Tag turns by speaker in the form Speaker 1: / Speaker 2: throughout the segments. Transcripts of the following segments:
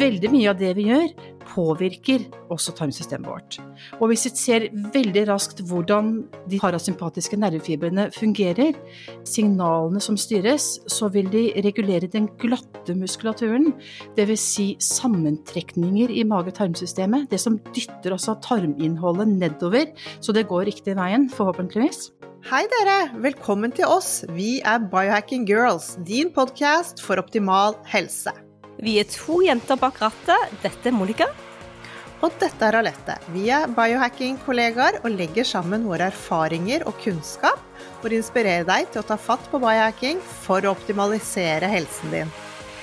Speaker 1: veldig mye av det vi gjør, påvirker også tarmsystemet vårt. Og hvis vi ser veldig raskt hvordan de parasympatiske nervefibrene fungerer, signalene som styres, så vil de regulere den glatte muskulaturen, dvs. Si sammentrekninger i mage-tarmsystemet, det som dytter også tarminnholdet nedover, så det går riktig veien, forhåpentligvis.
Speaker 2: Hei dere! Velkommen til oss. Vi er Biohacking Girls, din podkast for optimal helse.
Speaker 3: Vi er to jenter bak rattet. Dette er Monica.
Speaker 2: Og dette er Alette. Vi er biohacking-kollegaer og legger sammen våre erfaringer og kunnskap for å inspirere deg til å ta fatt på biohacking for å optimalisere helsen din.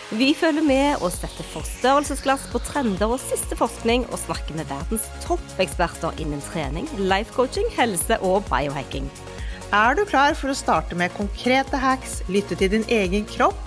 Speaker 3: Vi følger med og setter forstørrelsesglass på trender og siste forskning, og snakker med verdens toppeksperter innen trening, life coaching, helse og biohacking.
Speaker 2: Er du klar for å starte med konkrete hacks, lytte til din egen kropp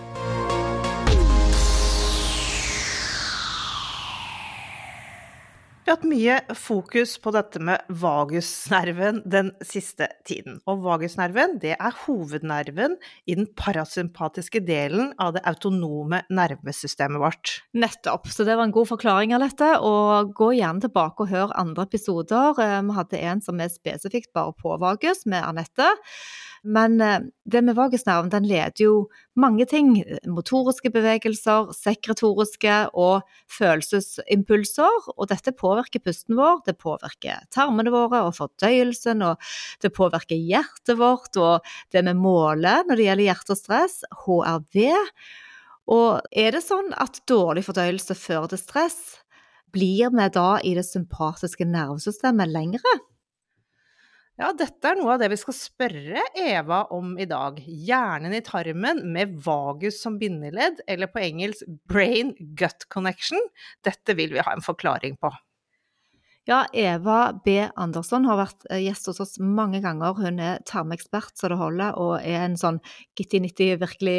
Speaker 2: Vi har hatt mye fokus på dette med vagusnerven den siste tiden. Og vagusnerven det er hovednerven i den parasympatiske delen av det autonome nervesystemet vårt.
Speaker 4: Nettopp, så det var en god forklaring av dette. Og gå gjerne tilbake og hør andre episoder. Eh, vi hadde en som er spesifikt bare på vagus, med Anette. Men eh, det med vagusnerven, den leder jo mange ting. Motoriske bevegelser, sekretoriske og følelsesimpulser. Og dette påvirker pusten vår, det påvirker tarmene våre og fordøyelsen, og det påvirker hjertet vårt og det vi måler når det gjelder hjerte og stress, HRV. Og er det sånn at dårlig fordøyelse fører til stress? Blir vi da i det sympatiske nervesystemet lengre?
Speaker 2: Ja, dette er noe av det vi skal spørre Eva om i dag. Hjernen i tarmen med vagus som bindeledd, eller på engelsk brain-gut connection. Dette vil vi ha en forklaring på.
Speaker 4: Ja, Eva B. Andersson har vært eh, gjest hos oss mange ganger. Hun er tarmekspert så det holder, og er en sånn gitti-nitti, virkelig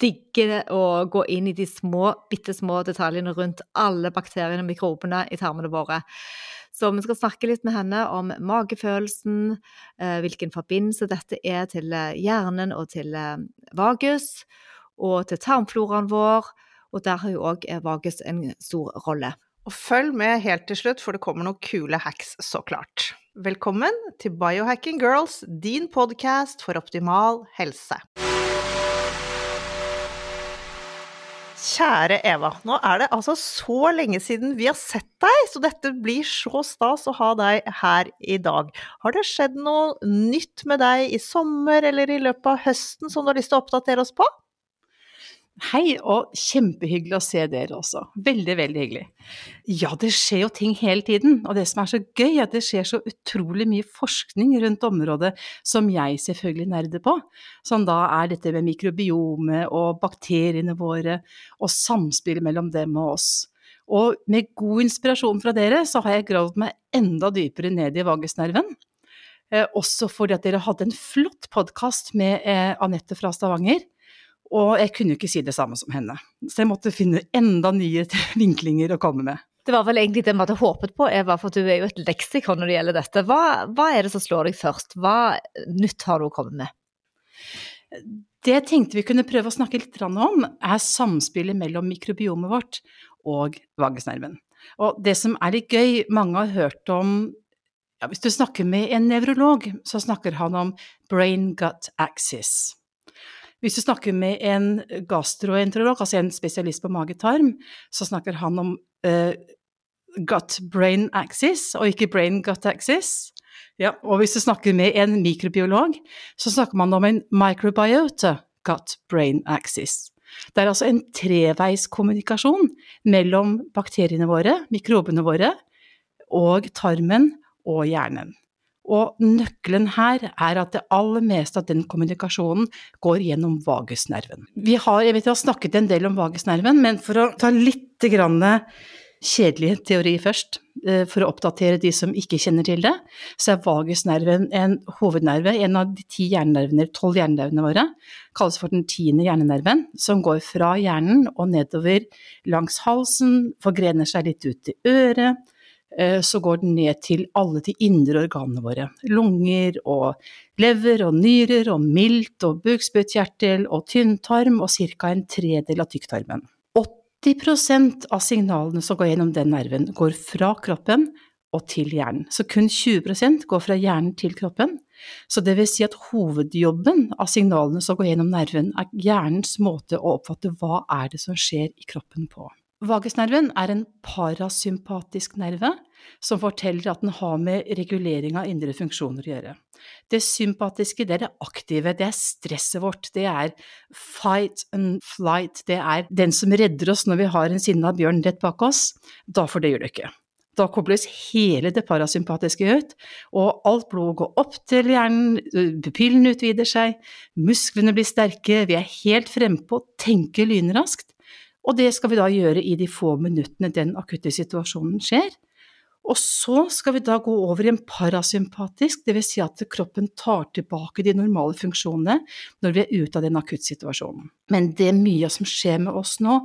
Speaker 4: digger å gå inn i de små, bitte små detaljene rundt alle bakteriene og mikrobene i tarmene våre. Så vi skal snakke litt med henne om magefølelsen, eh, hvilken forbindelse dette er til eh, hjernen og til eh, vagus, og til tarmfloraen vår. Og der har jo òg vagus en stor rolle.
Speaker 2: Og følg med helt til slutt, for det kommer noen kule hacks, så klart. Velkommen til Biohacking Girls, din podkast for optimal helse. Kjære Eva, nå er det altså så lenge siden vi har sett deg, så dette blir så stas å ha deg her i dag. Har det skjedd noe nytt med deg i sommer eller i løpet av høsten som du har lyst til å oppdatere oss på?
Speaker 1: Hei, og kjempehyggelig å se dere også. Veldig, veldig hyggelig. Ja, det skjer jo ting hele tiden, og det som er så gøy, er at det skjer så utrolig mye forskning rundt området som jeg selvfølgelig nerder på, som da er dette med mikrobiome og bakteriene våre, og samspillet mellom dem og oss. Og med god inspirasjon fra dere, så har jeg gravd meg enda dypere ned i vagusnerven. Eh, også fordi at dere hadde en flott podkast med eh, Anette fra Stavanger og jeg kunne jo ikke si det samme som henne. Så jeg måtte finne enda nye vinklinger å komme med.
Speaker 4: Det var vel egentlig det vi hadde håpet på, Eva, for du er jo et leksikon når det gjelder dette. Hva, hva er det som slår deg først? Hva nytt har du å komme med?
Speaker 1: Det jeg tenkte vi kunne prøve å snakke litt om, er samspillet mellom mikrobiomet vårt og vagusnerven. Og det som er litt gøy, mange har hørt om ja, Hvis du snakker med en nevrolog, så snakker han om brain gut axis. Hvis du snakker med en gastroenterolog, altså en spesialist på mage-tarm, så snakker han om uh, gut-brain axis, og ikke brain-gut axis. Ja, og hvis du snakker med en mikrobiolog, så snakker man om en microbiota gut-brain axis. Det er altså en treveiskommunikasjon mellom bakteriene våre, mikrobene våre, og tarmen og hjernen. Og nøkkelen her er at det aller meste av den kommunikasjonen går gjennom vagusnerven. Vi har, jeg vet jeg har snakket en del om vagusnerven, men for å ta litt grann kjedelig teori først, eh, for å oppdatere de som ikke kjenner til det, så er vagusnerven en hovednerve, en av de ti hjernenervene, tolv hjernenervene våre, kalles for den tiende hjernenerven, som går fra hjernen og nedover langs halsen, forgrener seg litt ut i øret, så går den ned til alle de indre organene våre. Lunger og lever og nyrer og milt og bukspyttkjertel og tynntarm og ca. en tredel av tykktarmen. 80% av signalene som går gjennom den nerven, går fra kroppen og til hjernen. Så kun 20% går fra hjernen til kroppen. Så det vil si at hovedjobben av signalene som går gjennom nerven, er hjernens måte å oppfatte hva er det som skjer i kroppen på. Vagusnerven er en parasympatisk nerve som forteller at den har med regulering av indre funksjoner å gjøre. Det sympatiske, det er det aktive, det er stresset vårt, det er fight and flight, det er den som redder oss når vi har en sinna bjørn rett bak oss. Da får det gjøre det ikke. Da kobles hele det parasympatiske ut, og alt blodet går opp til hjernen, pupillene utvider seg, musklene blir sterke, vi er helt frempå, tenker lynraskt. Og det skal vi da gjøre i de få minuttene den akutte situasjonen skjer. Og så skal vi da gå over i en parasympatisk, dvs. Si at kroppen tar tilbake de normale funksjonene når vi er ute av den akuttsituasjonen. Men det mye som skjer med oss nå,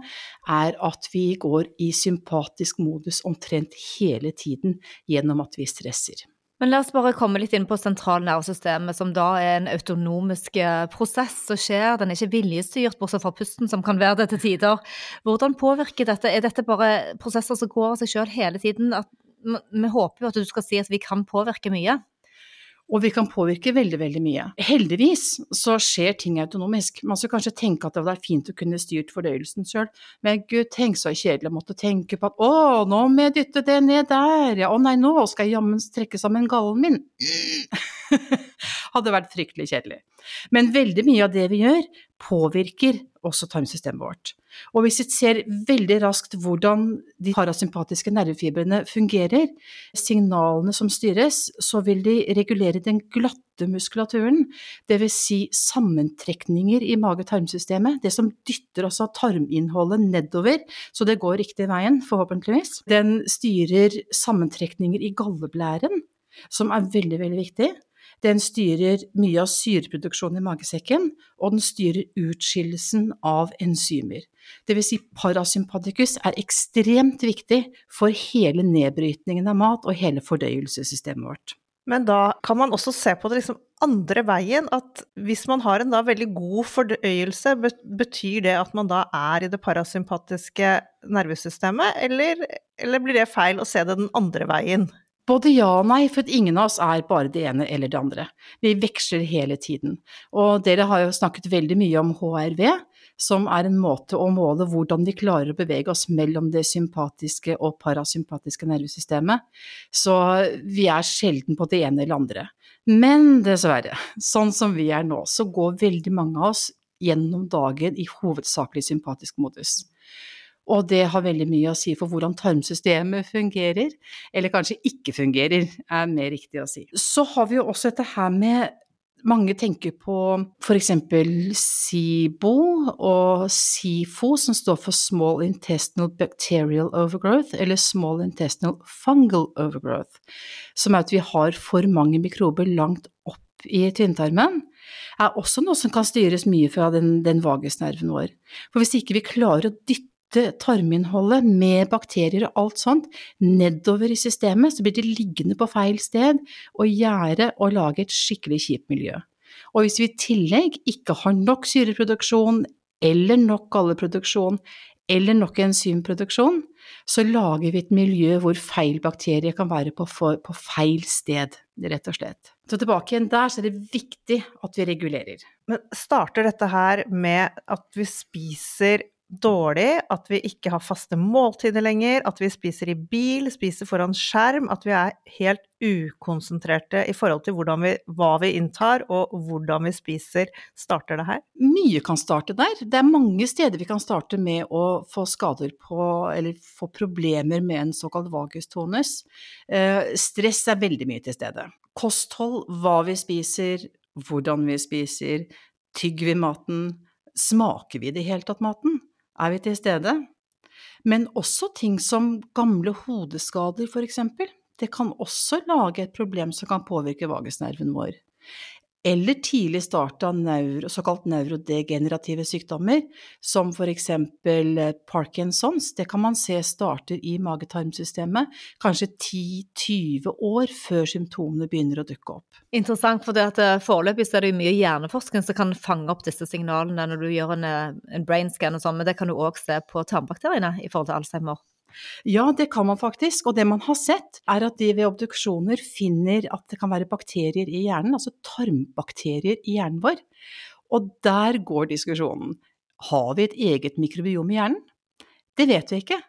Speaker 1: er at vi går i sympatisk modus omtrent hele tiden gjennom at vi stresser.
Speaker 4: Men la oss bare komme litt inn på sentralnervesystemet, som da er en autonomisk eh, prosess som skjer. Den er ikke viljestyrt, bortsett fra pusten, som kan være det til tider. Hvordan påvirker dette? Er dette bare prosesser som går av seg sjøl hele tiden? At vi håper jo at du skal si at vi kan påvirke mye.
Speaker 1: Og vi kan påvirke veldig, veldig mye. Heldigvis så skjer ting autonomisk. Man skal kanskje tenke at det er fint å kunne styrt fordøyelsen sjøl, men gud, tenk så kjedelig å måtte tenke på at å, nå må jeg dytte det ned der, ja, å nei, nå skal jeg jammen trekke sammen gallen min. Hadde vært fryktelig kjedelig. Men veldig mye av det vi gjør, påvirker også tarmsystemet vårt. Og hvis vi ser veldig raskt hvordan de parasympatiske nervefibrene fungerer, signalene som styres, så vil de regulere den glatte muskulaturen, dvs. Si sammentrekninger i mage-tarmsystemet, det som dytter altså tarminnholdet nedover, så det går riktig veien, forhåpentligvis. Den styrer sammentrekninger i galleblæren, som er veldig, veldig viktig. Den styrer mye av syreproduksjonen i magesekken, og den styrer utskillelsen av enzymer. Vil si parasympatikus er ekstremt viktig for hele nedbrytningen av mat og hele fordøyelsessystemet vårt.
Speaker 2: Men da kan man også se på det liksom andre veien, at hvis man har en da veldig god fordøyelse, betyr det at man da er i det parasympatiske nervesystemet, eller, eller blir det feil å se det den andre veien?
Speaker 1: Både ja og nei, for ingen av oss er bare det ene eller det andre. Vi veksler hele tiden. Og dere har jo snakket veldig mye om HRV, som er en måte å måle hvordan vi klarer å bevege oss mellom det sympatiske og parasympatiske nervesystemet. Så vi er sjelden på det ene eller andre. Men dessverre, sånn som vi er nå, så går veldig mange av oss gjennom dagen i hovedsakelig sympatisk modus. Og det har veldig mye å si for hvordan tarmsystemet fungerer, eller kanskje ikke fungerer, er mer riktig å si. Så har vi jo også dette her med mange tenker på f.eks. SIBO og SIFO, som står for Small Intestinal Bacterial Overgrowth, eller Small Intestinal Fungal Overgrowth, som er at vi har for mange mikrober langt opp i tynntarmen er også noe som kan styres mye fra den, den vagusnerven vår. For hvis ikke vi klarer å dytte tarminnholdet med bakterier og alt sånt nedover i systemet, så blir det liggende på feil sted og gjære og lage et skikkelig kjipt miljø. Og hvis vi i tillegg ikke har nok syreproduksjon eller nok galleproduksjon eller nok enzymproduksjon, så lager vi et miljø hvor feil bakterier kan være på, for, på feil sted, rett og slett. Så tilbake igjen der, så er det viktig at vi regulerer.
Speaker 2: Men starter dette her med at vi spiser dårlig, at vi ikke har faste måltider lenger, at vi spiser i bil, spiser foran skjerm, at vi er helt ukonsentrerte i forhold til vi, hva vi inntar og hvordan vi spiser. Starter det her?
Speaker 1: Mye kan starte der. Det er mange steder vi kan starte med å få skader på, eller få problemer med en såkalt vagustonus. Eh, stress er veldig mye til stede. Kosthold, hva vi spiser, hvordan vi spiser, tygger vi maten, smaker vi i det hele tatt maten? Er vi til stede? Men også ting som gamle hodeskader, for eksempel. Det kan også lage et problem som kan påvirke vagusnerven vår eller tidlig start av neuro, såkalt neurodegenerative sykdommer, som for eksempel eh, Parkinsons. Det kan man se starter i mage-tarmsystemet kanskje 10-20 år før symptomene begynner å dukke opp.
Speaker 4: Interessant, for eh, foreløpig er det mye hjerneforskning som kan fange opp disse signalene når du gjør en, en brain scan og sånn, men det kan du òg se på tarmbakteriene i forhold til Alzheimer.
Speaker 1: Ja, det kan man faktisk. Og det man har sett, er at de ved obduksjoner finner at det kan være bakterier i hjernen, altså tarmbakterier i hjernen vår. Og der går diskusjonen. Har vi et eget mikrobiom i hjernen? Det vet vi ikke.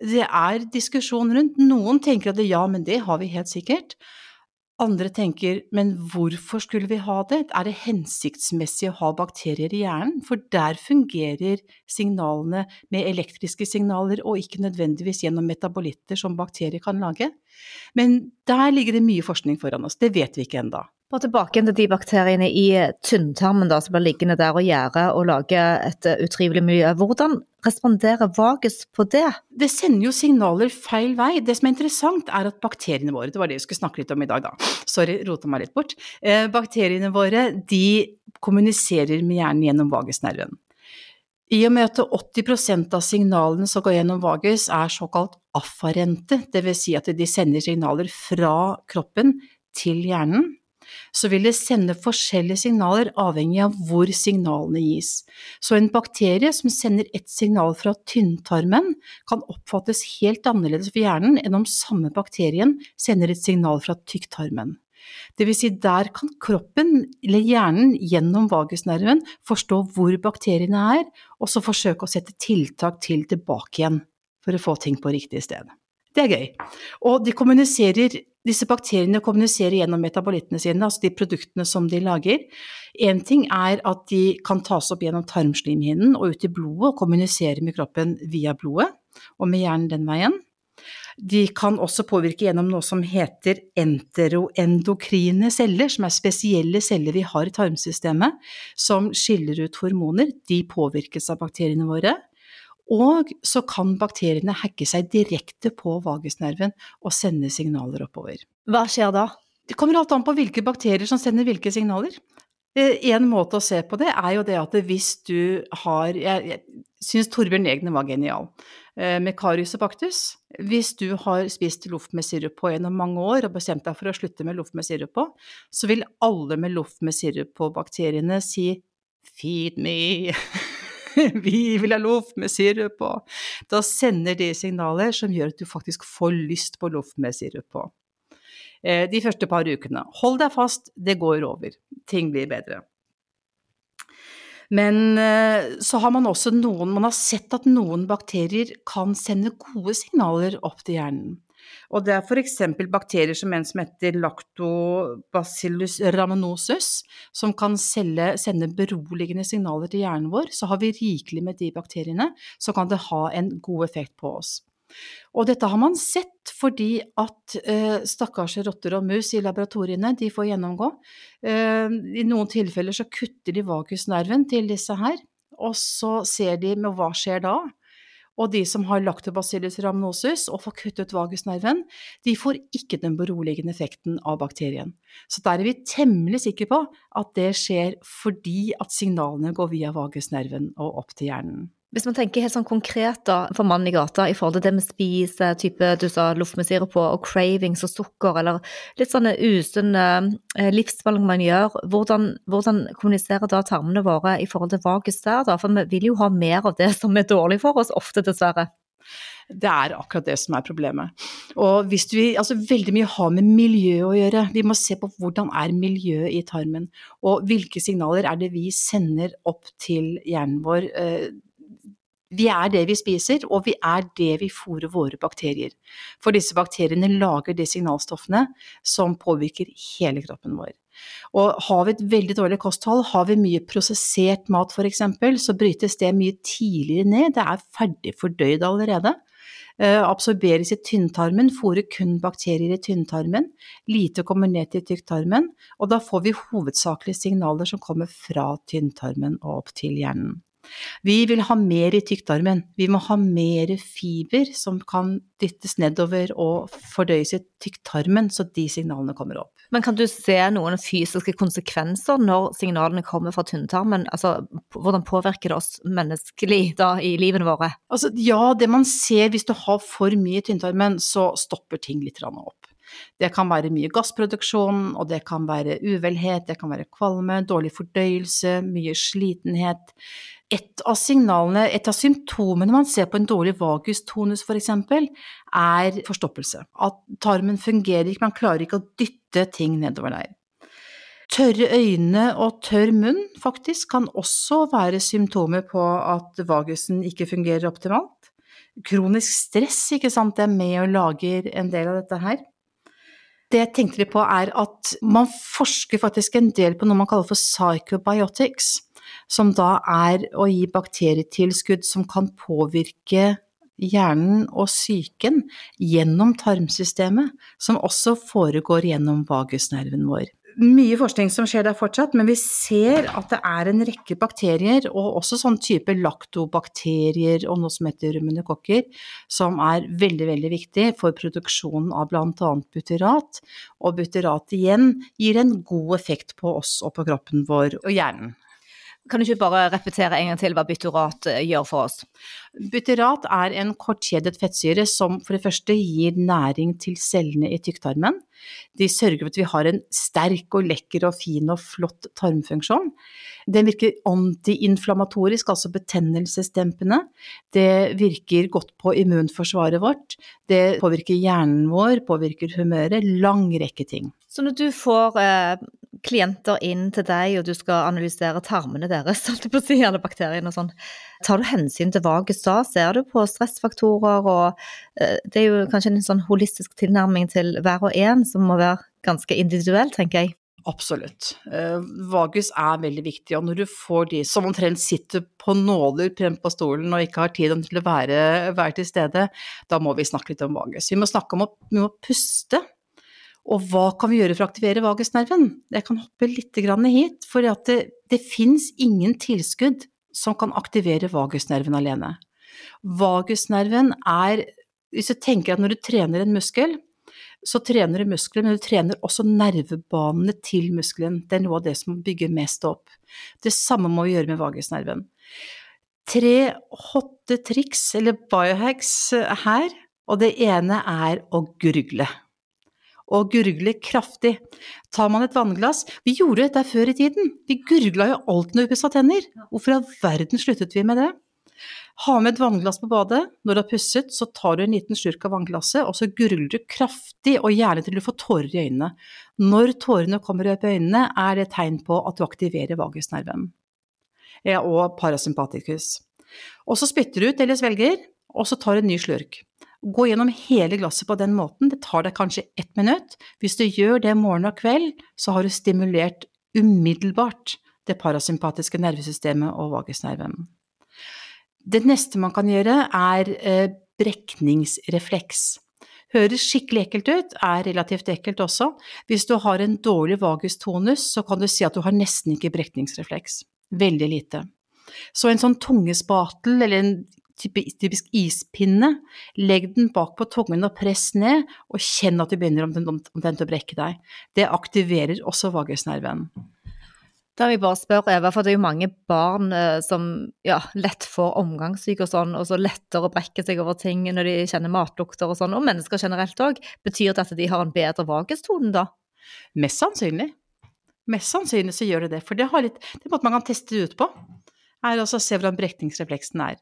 Speaker 1: Det er diskusjon rundt. Noen tenker at det, ja, men det har vi helt sikkert. Andre tenker men hvorfor skulle vi ha det, er det hensiktsmessig å ha bakterier i hjernen, for der fungerer signalene med elektriske signaler og ikke nødvendigvis gjennom metabolitter som bakterier kan lage. Men der ligger det mye forskning foran oss, det vet vi ikke ennå.
Speaker 4: Bare tilbake til de bakteriene i tynntarmen da, som blir liggende der og gjære og lage et eh, utrivelig miljø. Hvordan responderer vagus på det?
Speaker 1: Det sender jo signaler feil vei. Det som er interessant er at bakteriene våre, det var det vi skulle snakke litt om i dag da, sorry, rota meg litt bort. Eh, bakteriene våre de kommuniserer med hjernen gjennom vagusnerven. I og med at 80% av signalene som går gjennom vagus er såkalt affarente, dvs. Si at de sender signaler fra kroppen til hjernen, så vil det sende forskjellige signaler avhengig av hvor signalene gis. Så en bakterie som sender ett signal fra tynntarmen, kan oppfattes helt annerledes for hjernen enn om samme bakterien sender et signal fra tykktarmen. Det vil si, der kan kroppen, eller hjernen, gjennom vagusnerven forstå hvor bakteriene er, og så forsøke å sette tiltak til tilbake igjen for å få ting på riktig sted. Det er gøy. Og de kommuniserer disse bakteriene kommuniserer gjennom metabolittene sine, altså de produktene som de lager. Én ting er at de kan tas opp gjennom tarmslimhinnen og ut i blodet og kommunisere med kroppen via blodet, og med hjernen den veien. De kan også påvirke gjennom noe som heter enteroendokrine celler, som er spesielle celler vi har i tarmsystemet, som skiller ut hormoner. De påvirkes av bakteriene våre. Og så kan bakteriene hacke seg direkte på vagusnerven og sende signaler oppover.
Speaker 4: Hva skjer da?
Speaker 1: Det kommer alt an på hvilke bakterier som sender hvilke signaler. Eh, en måte å se på det er jo det at hvis du har Jeg, jeg syns Torbjørn Egne var genial eh, med Karius og Baktus. Hvis du har spist loff med sirup på gjennom mange år og bestemt deg for å slutte med loff med sirup på, så vil alle med loff med sirup på bakteriene si feed me. vi vil ha loff med sirup på. Da sender de signaler som gjør at du faktisk får lyst på loff med sirup på. Eh, de første par ukene. Hold deg fast, det går over. Ting blir bedre. Men eh, så har man også noen Man har sett at noen bakterier kan sende gode signaler opp til hjernen. Og det er f.eks. bakterier som en som heter lactobacillus rhamnosus, som kan selge, sende beroligende signaler til hjernen vår. Så har vi rikelig med de bakteriene, så kan det ha en god effekt på oss. Og dette har man sett fordi at eh, stakkars rotter og mus i laboratoriene, de får gjennomgå. Eh, I noen tilfeller så kutter de vagusnerven til disse her, og så ser de med hva skjer da. Og de som har lactobacillus rhamnosus og får kuttet vagusnerven, de får ikke den beroligende effekten av bakterien. Så der er vi temmelig sikre på at det skjer fordi at signalene går via vagusnerven og opp til hjernen.
Speaker 4: Hvis man tenker helt sånn konkret da, for mannen i gata i forhold til det med spiser, type du sa loff med sirup på, og cravings og sukker, eller litt sånne usunne eh, livsvalg man gjør, hvordan, hvordan, kommuniserer da tarmene våre i forhold til vagus der, da? For vi vil jo ha mer av det som er dårlig for oss, ofte dessverre.
Speaker 1: Det er akkurat det som er problemet. Og hvis vi, altså Veldig mye har med miljø å gjøre. Vi må se på hvordan er miljøet i tarmen, og hvilke signaler er det vi sender opp til hjernen vår. Eh, vi er det vi spiser, og vi er det vi fôrer våre bakterier. For disse bakteriene lager de signalstoffene som påvirker hele kroppen vår. Og har vi et veldig dårlig kosthold, har vi mye prosessert mat f.eks., så brytes det mye tidligere ned, det er ferdig fordøyd allerede. Uh, absorberes i tynntarmen, fôrer kun bakterier i tynntarmen. Lite kommer ned til tykktarmen, og da får vi hovedsakelig signaler som kommer fra tynntarmen og opp til hjernen. Vi vil ha mer i tykktarmen. Vi må ha mer fiber som kan dyttes nedover og fordøyes i tykktarmen, så de signalene kommer opp.
Speaker 4: Men kan du se noen fysiske konsekvenser når signalene kommer fra tynntarmen? Altså, hvordan påvirker det oss menneskelig da i livene våre?
Speaker 1: Altså, ja, det man ser hvis du har for mye i tynntarmen, så stopper ting litt opp. Det kan være mye gassproduksjon, og det kan være uvelhet, det kan være kvalme, dårlig fordøyelse, mye slitenhet. Et av signalene, et av symptomene man ser på en dårlig vagustonus f.eks., er forstoppelse. At tarmen fungerer ikke, man klarer ikke å dytte ting nedover der. Tørre øyne og tørr munn faktisk kan også være symptomer på at vagusen ikke fungerer optimalt. Kronisk stress, ikke sant, det er med og lager en del av dette her. Det jeg tenkte litt på er at man forsker faktisk en del på noe man kaller for psychobiotics, som da er å gi bakterietilskudd som kan påvirke hjernen og psyken gjennom tarmsystemet, som også foregår gjennom vagusnerven vår mye forskning som skjer der fortsatt, men vi ser at det er en rekke bakterier, og også sånn type laktobakterier og noe som heter ruminokokker, som er veldig, veldig viktig for produksjonen av bl.a. butyrat. Og butyrat igjen gir en god effekt på oss og på kroppen vår og hjernen.
Speaker 4: Kan du ikke bare repetere en gang til hva butyrat eh, gjør for oss?
Speaker 1: Butyrat er en kortkjedet fettsyre som for det første gir næring til cellene i tykktarmen. De sørger for at vi har en sterk og lekker og fin og flott tarmfunksjon. Den virker antiinflamatorisk, altså betennelsesdempende. Det virker godt på immunforsvaret vårt. Det påvirker hjernen vår, påvirker humøret. Lang rekke ting.
Speaker 4: Så når du får eh, klienter inn til deg, og du skal analysere tarmene deres, holdt på å si, eller bakteriene og sånn, tar du hensyn til vagus da? Ser du på stressfaktorer og eh, Det er jo kanskje en sånn holistisk tilnærming til hver og en som må være ganske individuell, tenker jeg.
Speaker 1: Absolutt. Eh, vagus er veldig viktig, og når du får de som omtrent sitter på nåler på stolen og ikke har tid til å være, være, til stede, da må vi snakke litt om vagus. Vi må snakke om å, må puste. Og hva kan vi gjøre for å aktivere vagusnerven? Jeg kan hoppe litt hit, for det, det fins ingen tilskudd som kan aktivere vagusnerven alene. Vagusnerven er Hvis du tenker at når du trener en muskel, så trener du muskler, men du trener også nervebanene til muskelen. Det er noe av det som bygger mest opp. Det samme må vi gjøre med vagusnerven. Tre hotte triks, eller biohacks, her, og det ene er å gurgle. Å gurgle kraftig. Tar man et vannglass Vi gjorde dette før i tiden. Vi gurgla jo alltid når vi pussa tenner. Hvorfor i all verden sluttet vi med det? Ha med et vannglass på badet. Når du har pusset, så tar du en liten slurk av vannglasset, og så gurgler du kraftig, og gjerne til du får tårer i øynene. Når tårene kommer opp i øynene, er det tegn på at du aktiverer vagusnerven. Og parasympaticus. Og så spytter du ut eller svelger, og så tar du en ny slurk. Gå gjennom hele glasset på den måten, det tar deg kanskje ett minutt. Hvis du gjør det morgen og kveld, så har du stimulert umiddelbart det parasympatiske nervesystemet og vagusnerven. Det neste man kan gjøre, er eh, brekningsrefleks. Høres skikkelig ekkelt ut, er relativt ekkelt også. Hvis du har en dårlig vagustonus, så kan du si at du har nesten ikke brekningsrefleks. Veldig lite. Så en sånn tungespatel eller en typisk ispinne, legg den bak på tungen og press ned, og kjenn at du begynner omtrent å brekke deg. Det aktiverer også vagusnerven.
Speaker 4: Da vil jeg bare spørre, Eva, for det er jo mange barn eh, som ja, lett får omgangssyke og sånn, og så lettere å brekke seg over ting når de kjenner matlukter og sånn, og mennesker generelt òg. Betyr det at de har en bedre vagustone da?
Speaker 1: Mest sannsynlig. Mest sannsynlig så gjør det det, for det, litt, det er en måte man kan teste det ut på. Er altså å se hvordan brekningsrefleksen er.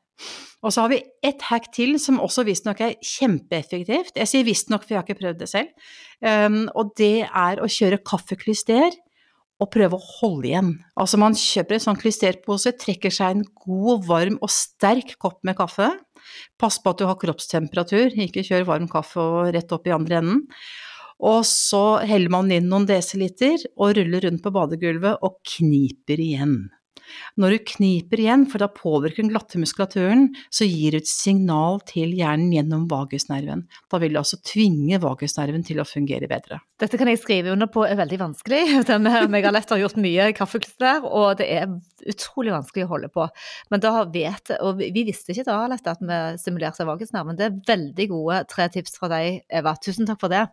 Speaker 1: Og så har vi ett hack til som også visstnok er kjempeeffektivt. Jeg sier visstnok, for jeg har ikke prøvd det selv. Um, og det er å kjøre kaffeklyster og prøve å holde igjen. Altså man kjøper en sånn klysterpose, trekker seg en god, varm og sterk kopp med kaffe. Pass på at du har kroppstemperatur, ikke kjør varm kaffe og rett opp i andre enden. Og så heller man inn noen desiliter og ruller rundt på badegulvet og kniper igjen. Når du kniper igjen, for da påvirker den glatte muskulaturen, så gir du et signal til hjernen gjennom vagusnerven. Da vil du altså tvinge vagusnerven til å fungere bedre.
Speaker 4: Dette kan jeg skrive under på er veldig vanskelig. Jeg har lett har gjort mye kaffeklister, og det er utrolig vanskelig å holde på. Men da vet, og vi visste ikke da Alette, at vi stimulerte vagusnerven. Det er veldig gode tre tips fra deg, Eva. Tusen takk for det.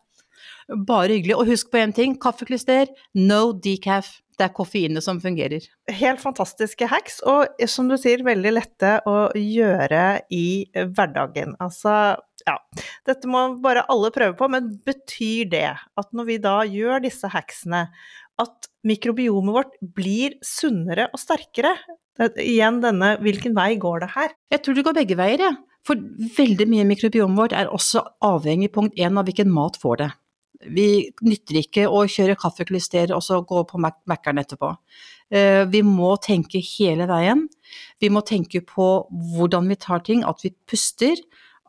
Speaker 1: Bare hyggelig. Og husk på én ting, kaffeklyster, no decaf. Det er koffeinet som fungerer.
Speaker 2: Helt fantastiske hacks, og som du sier, veldig lette å gjøre i hverdagen. Altså, ja. Dette må bare alle prøve på, men betyr det at når vi da gjør disse hacksene, at mikrobiomet vårt blir sunnere og sterkere? Igjen denne hvilken vei går det her?
Speaker 1: Jeg tror det går begge veier, jeg. Ja. For veldig mye mikrobiomet vårt er også avhengig punkt én av hvilken mat får det. Vi nytter ikke å kjøre kaffeklyster og så gå på Mækkern etterpå. Eh, vi må tenke hele veien. Vi må tenke på hvordan vi tar ting, at vi puster,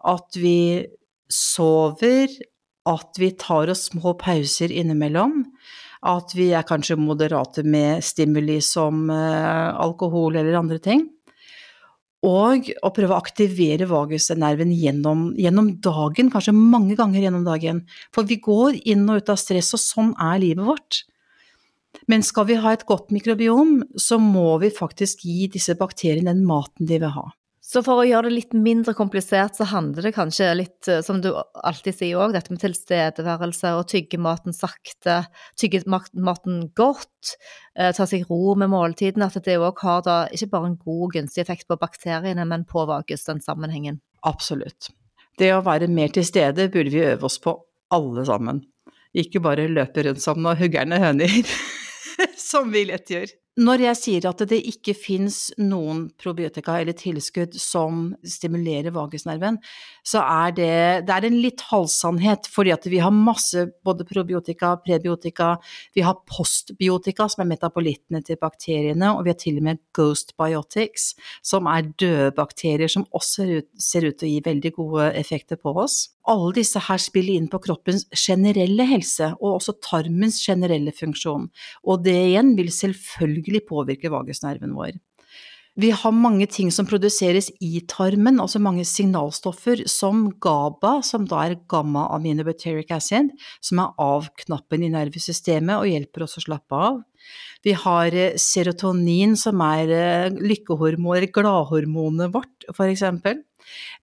Speaker 1: at vi sover, at vi tar oss små pauser innimellom. At vi er kanskje moderate med stimuli som eh, alkohol eller andre ting. Og å prøve å aktivere vagusnerven gjennom, gjennom, dagen, kanskje mange ganger gjennom dagen. For vi går inn og ut av stress, og sånn er livet vårt. Men skal vi ha et godt mikrobiom, så må vi faktisk gi disse bakteriene den maten de vil ha.
Speaker 4: Så for å gjøre det litt mindre komplisert, så handler det kanskje litt, eh, som du alltid sier òg, dette med tilstedeværelse og tygge maten sakte, tygge maten godt, eh, ta seg ro med måltiden. At det òg har da ikke bare en god gunstig effekt på bakteriene, men på den sammenhengen.
Speaker 1: Absolutt. Det å være mer til stede burde vi øve oss på, alle sammen. Ikke bare løpe rundt som noen huggerne høner, som vi lett gjør. Når jeg sier at det ikke fins noen probiotika eller tilskudd som stimulerer vagusnerven, så er det, det er en litt halvsannhet, fordi at vi har masse både probiotika, prebiotika, vi har postbiotika, som er metabolittene til bakteriene, og vi har til og med ghost biotics, som er døde bakterier som også ser ut til å gi veldig gode effekter på oss. Alle disse her spiller inn på kroppens generelle helse, og også tarmens generelle funksjon, og det igjen vil selvfølgelig påvirke vagusnerven vår. Vi har mange ting som produseres i tarmen, altså mange signalstoffer som GABA, som da er gamma-aminobacteric acid, som er av-knappen i nervesystemet og hjelper oss å slappe av. Vi har eh, serotonin, som er lykkehormonet, lykkehormon, eller gladhormonet vårt, for eksempel.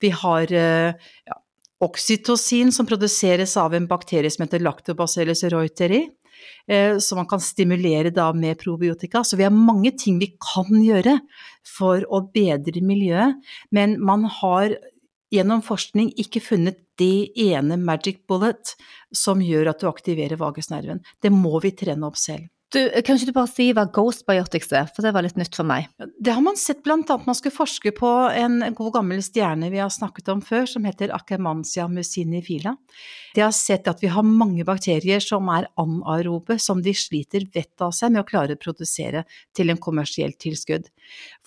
Speaker 1: Vi har eh, ja, oksytocin som produseres av en bakterie som heter lactobacillus reuteri, eh, som man kan stimulere da med probiotika. Så vi har mange ting vi kan gjøre for å bedre miljøet, men man har gjennom forskning ikke funnet det ene magic bullet som gjør at du aktiverer vagusnerven. Det må vi trene opp selv.
Speaker 4: Du, kan ikke du bare si hva Ghost Biotics er, for det var litt nytt for meg?
Speaker 1: Det har man sett blant annet man skulle forske på en god gammel stjerne vi har snakket om før, som heter Akkermansia musinifila. De har sett at vi har mange bakterier som er anaerobe, som de sliter vettet av seg med å klare å produsere til en kommersielt tilskudd.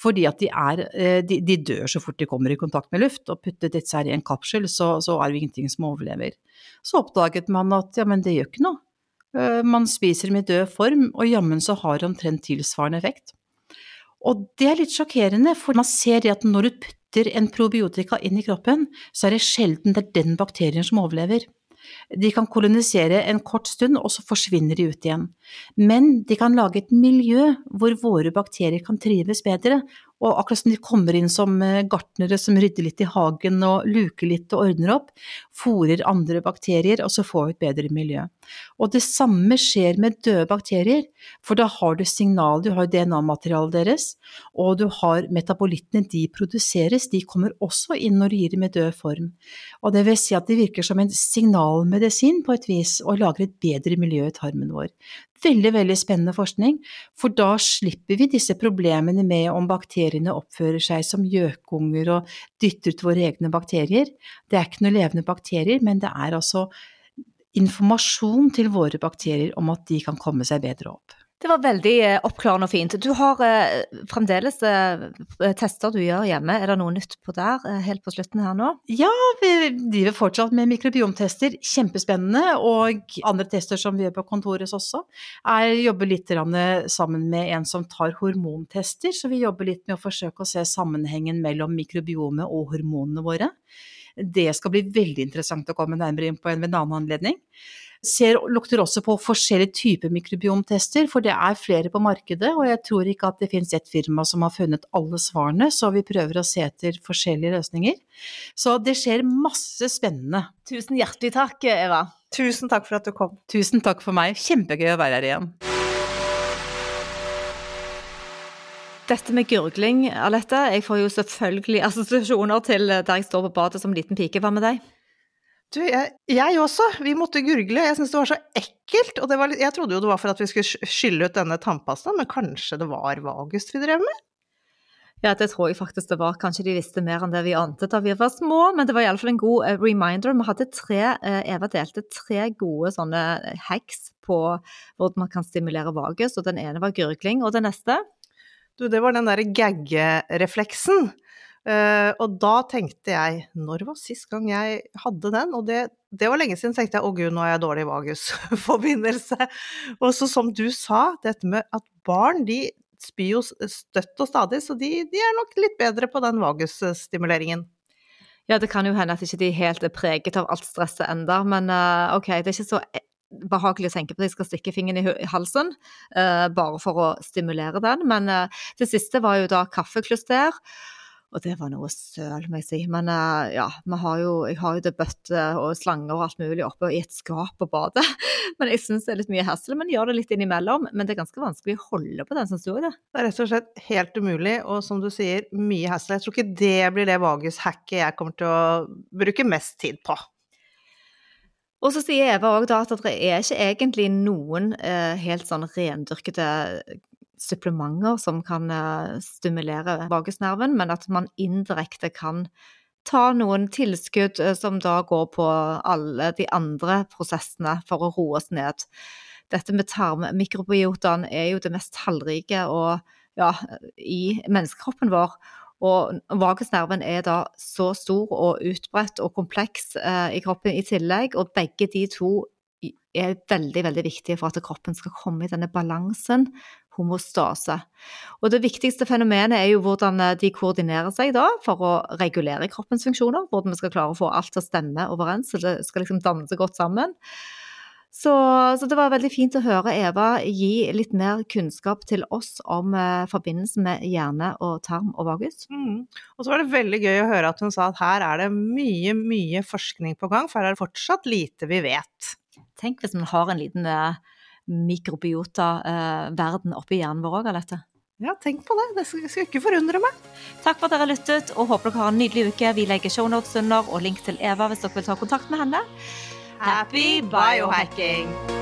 Speaker 1: Fordi at de, er, eh, de, de dør så fort de kommer i kontakt med luft, og putter dette her i en kapsel, så, så er det ingenting som overlever. Så oppdaget man at ja, men det gjør ikke noe man spiser dem i død form, og jammen så har det omtrent tilsvarende effekt. Og det er litt sjokkerende, for man ser at når du putter en probiotika inn i kroppen, så er det sjelden det er den bakterien som overlever. De kan kolonisere en kort stund, og så forsvinner de ut igjen. Men de kan lage et miljø hvor våre bakterier kan trives bedre, og akkurat som de kommer inn som eh, gartnere som rydder litt i hagen og luker litt og ordner opp, fòrer andre bakterier, og så får vi et bedre miljø. Og det samme skjer med døde bakterier, for da har du signal, du har DNA-materialet deres, og du har metabolittene de produseres, de kommer også inn når du gir dem i død form. Og det vil si at de virker som en signalmedisin på et vis, og lager et bedre miljø i tarmen vår. Veldig, veldig spennende forskning, for da slipper vi disse problemene med om bakteriene oppfører seg som gjøkunger og dytter ut våre egne bakterier. Det er ikke noen levende bakterier, men det er altså informasjon til våre bakterier om at de kan komme seg bedre opp.
Speaker 4: Det var veldig eh, oppklarende og fint. Du har eh, fremdeles eh, tester du gjør hjemme. Er det noe nytt på der helt på slutten her nå?
Speaker 1: Ja, vi driver fortsatt med mikrobiomtester. Kjempespennende. Og andre tester som vi gjør på kontoret også. Jeg jobber litt sammen med en som tar hormontester, så vi jobber litt med å forsøke å se sammenhengen mellom mikrobiomet og hormonene våre. Det skal bli veldig interessant å komme nærmere inn på en ved en annen anledning. Ser, lukter også på forskjellige typer mikrobiomtester, for det er flere på markedet, og jeg tror ikke at det finnes ett firma som har funnet alle svarene, så vi prøver å se etter forskjellige løsninger. Så det skjer masse spennende.
Speaker 4: Tusen hjertelig takk, Eva.
Speaker 2: Tusen takk for at du kom.
Speaker 1: Tusen takk for meg, kjempegøy å være her igjen.
Speaker 4: Dette med gurgling, Alette, jeg får jo selvfølgelig assosiasjoner til der jeg står på badet som liten pike. Hva med deg?
Speaker 2: Du, jeg, jeg også. Vi måtte gurgle. Jeg syntes det var så ekkelt. Og var, jeg trodde jo det var for at vi skulle skylle ut denne tannpastaen, men kanskje det var vagus vi drev med?
Speaker 4: Ja, det tror jeg faktisk det var. Kanskje de visste mer enn det vi ante da vi var små, men det var iallfall en god uh, reminder. Vi hadde tre, uh, Eva delte tre gode sånne hacks på hvordan man kan stimulere vagus, og den ene var gurgling, og den neste?
Speaker 2: Du, det var den derre gagge-refleksen. Uh, og da tenkte jeg, når var sist gang jeg hadde den? Og det, det var lenge siden, tenkte jeg å gud, nå er jeg dårlig vagusforbindelse. og så som du sa, dette med at barn de spyr jo støtt og stadig, så de, de er nok litt bedre på den vagusstimuleringen.
Speaker 4: Ja, det kan jo hende at ikke de helt er preget av alt stresset enda, men uh, ok, det er ikke så e, behagelig å tenke på at jeg skal stikke fingeren i halsen, uh, bare for å stimulere den. Men uh, det siste var jo da kaffekluster. Og det var noe søl, må jeg si. Men uh, ja, har jo, jeg har jo det bøtter og slanger og alt mulig oppe i et skap på badet. Men jeg syns det er litt mye hassle. Men gjør det litt innimellom. Men det er ganske vanskelig å holde på den som sto i det.
Speaker 2: Det er rett og slett helt umulig, og som du sier, mye hassle. Jeg tror ikke det blir det vagushacket jeg kommer til å bruke mest tid på.
Speaker 4: Og så sier Eva òg at det er ikke egentlig noen eh, helt sånn rendyrkede supplementer som kan eh, stimulere vagusnerven, men at man indirekte kan ta noen tilskudd eh, som da går på alle de andre prosessene for å roe oss ned. Dette med tarmmikrobiotene er jo det mest tallrike og, ja, i menneskekroppen vår. Og vagusnerven er da så stor og utbredt og kompleks eh, i kroppen i tillegg, og begge de to er veldig veldig viktige for at kroppen skal komme i denne balansen homostase. Og Det viktigste fenomenet er jo hvordan eh, de koordinerer seg da for å regulere kroppens funksjoner. Hvordan vi skal klare å få alt til å stemme overens, så det skal liksom danne seg godt sammen. Så, så, det var veldig fint å høre Eva gi litt mer kunnskap til oss om eh, forbindelsen med hjerne og tarm og vagus.
Speaker 2: Mm. Og så var det veldig gøy å høre at hun sa at her er det mye, mye forskning på gang, for her er det fortsatt lite vi vet.
Speaker 4: Tenk hvis man har en liten eh, mikrobiota-verden oppi hjernen vår òg, Alette.
Speaker 2: Ja, tenk på det. Det skal ikke forundre meg.
Speaker 4: Takk for at dere har lyttet, og håper dere har en nydelig uke. Vi legger shownotes under og link til Eva hvis dere vil ta kontakt med henne.
Speaker 2: Happy biohacking!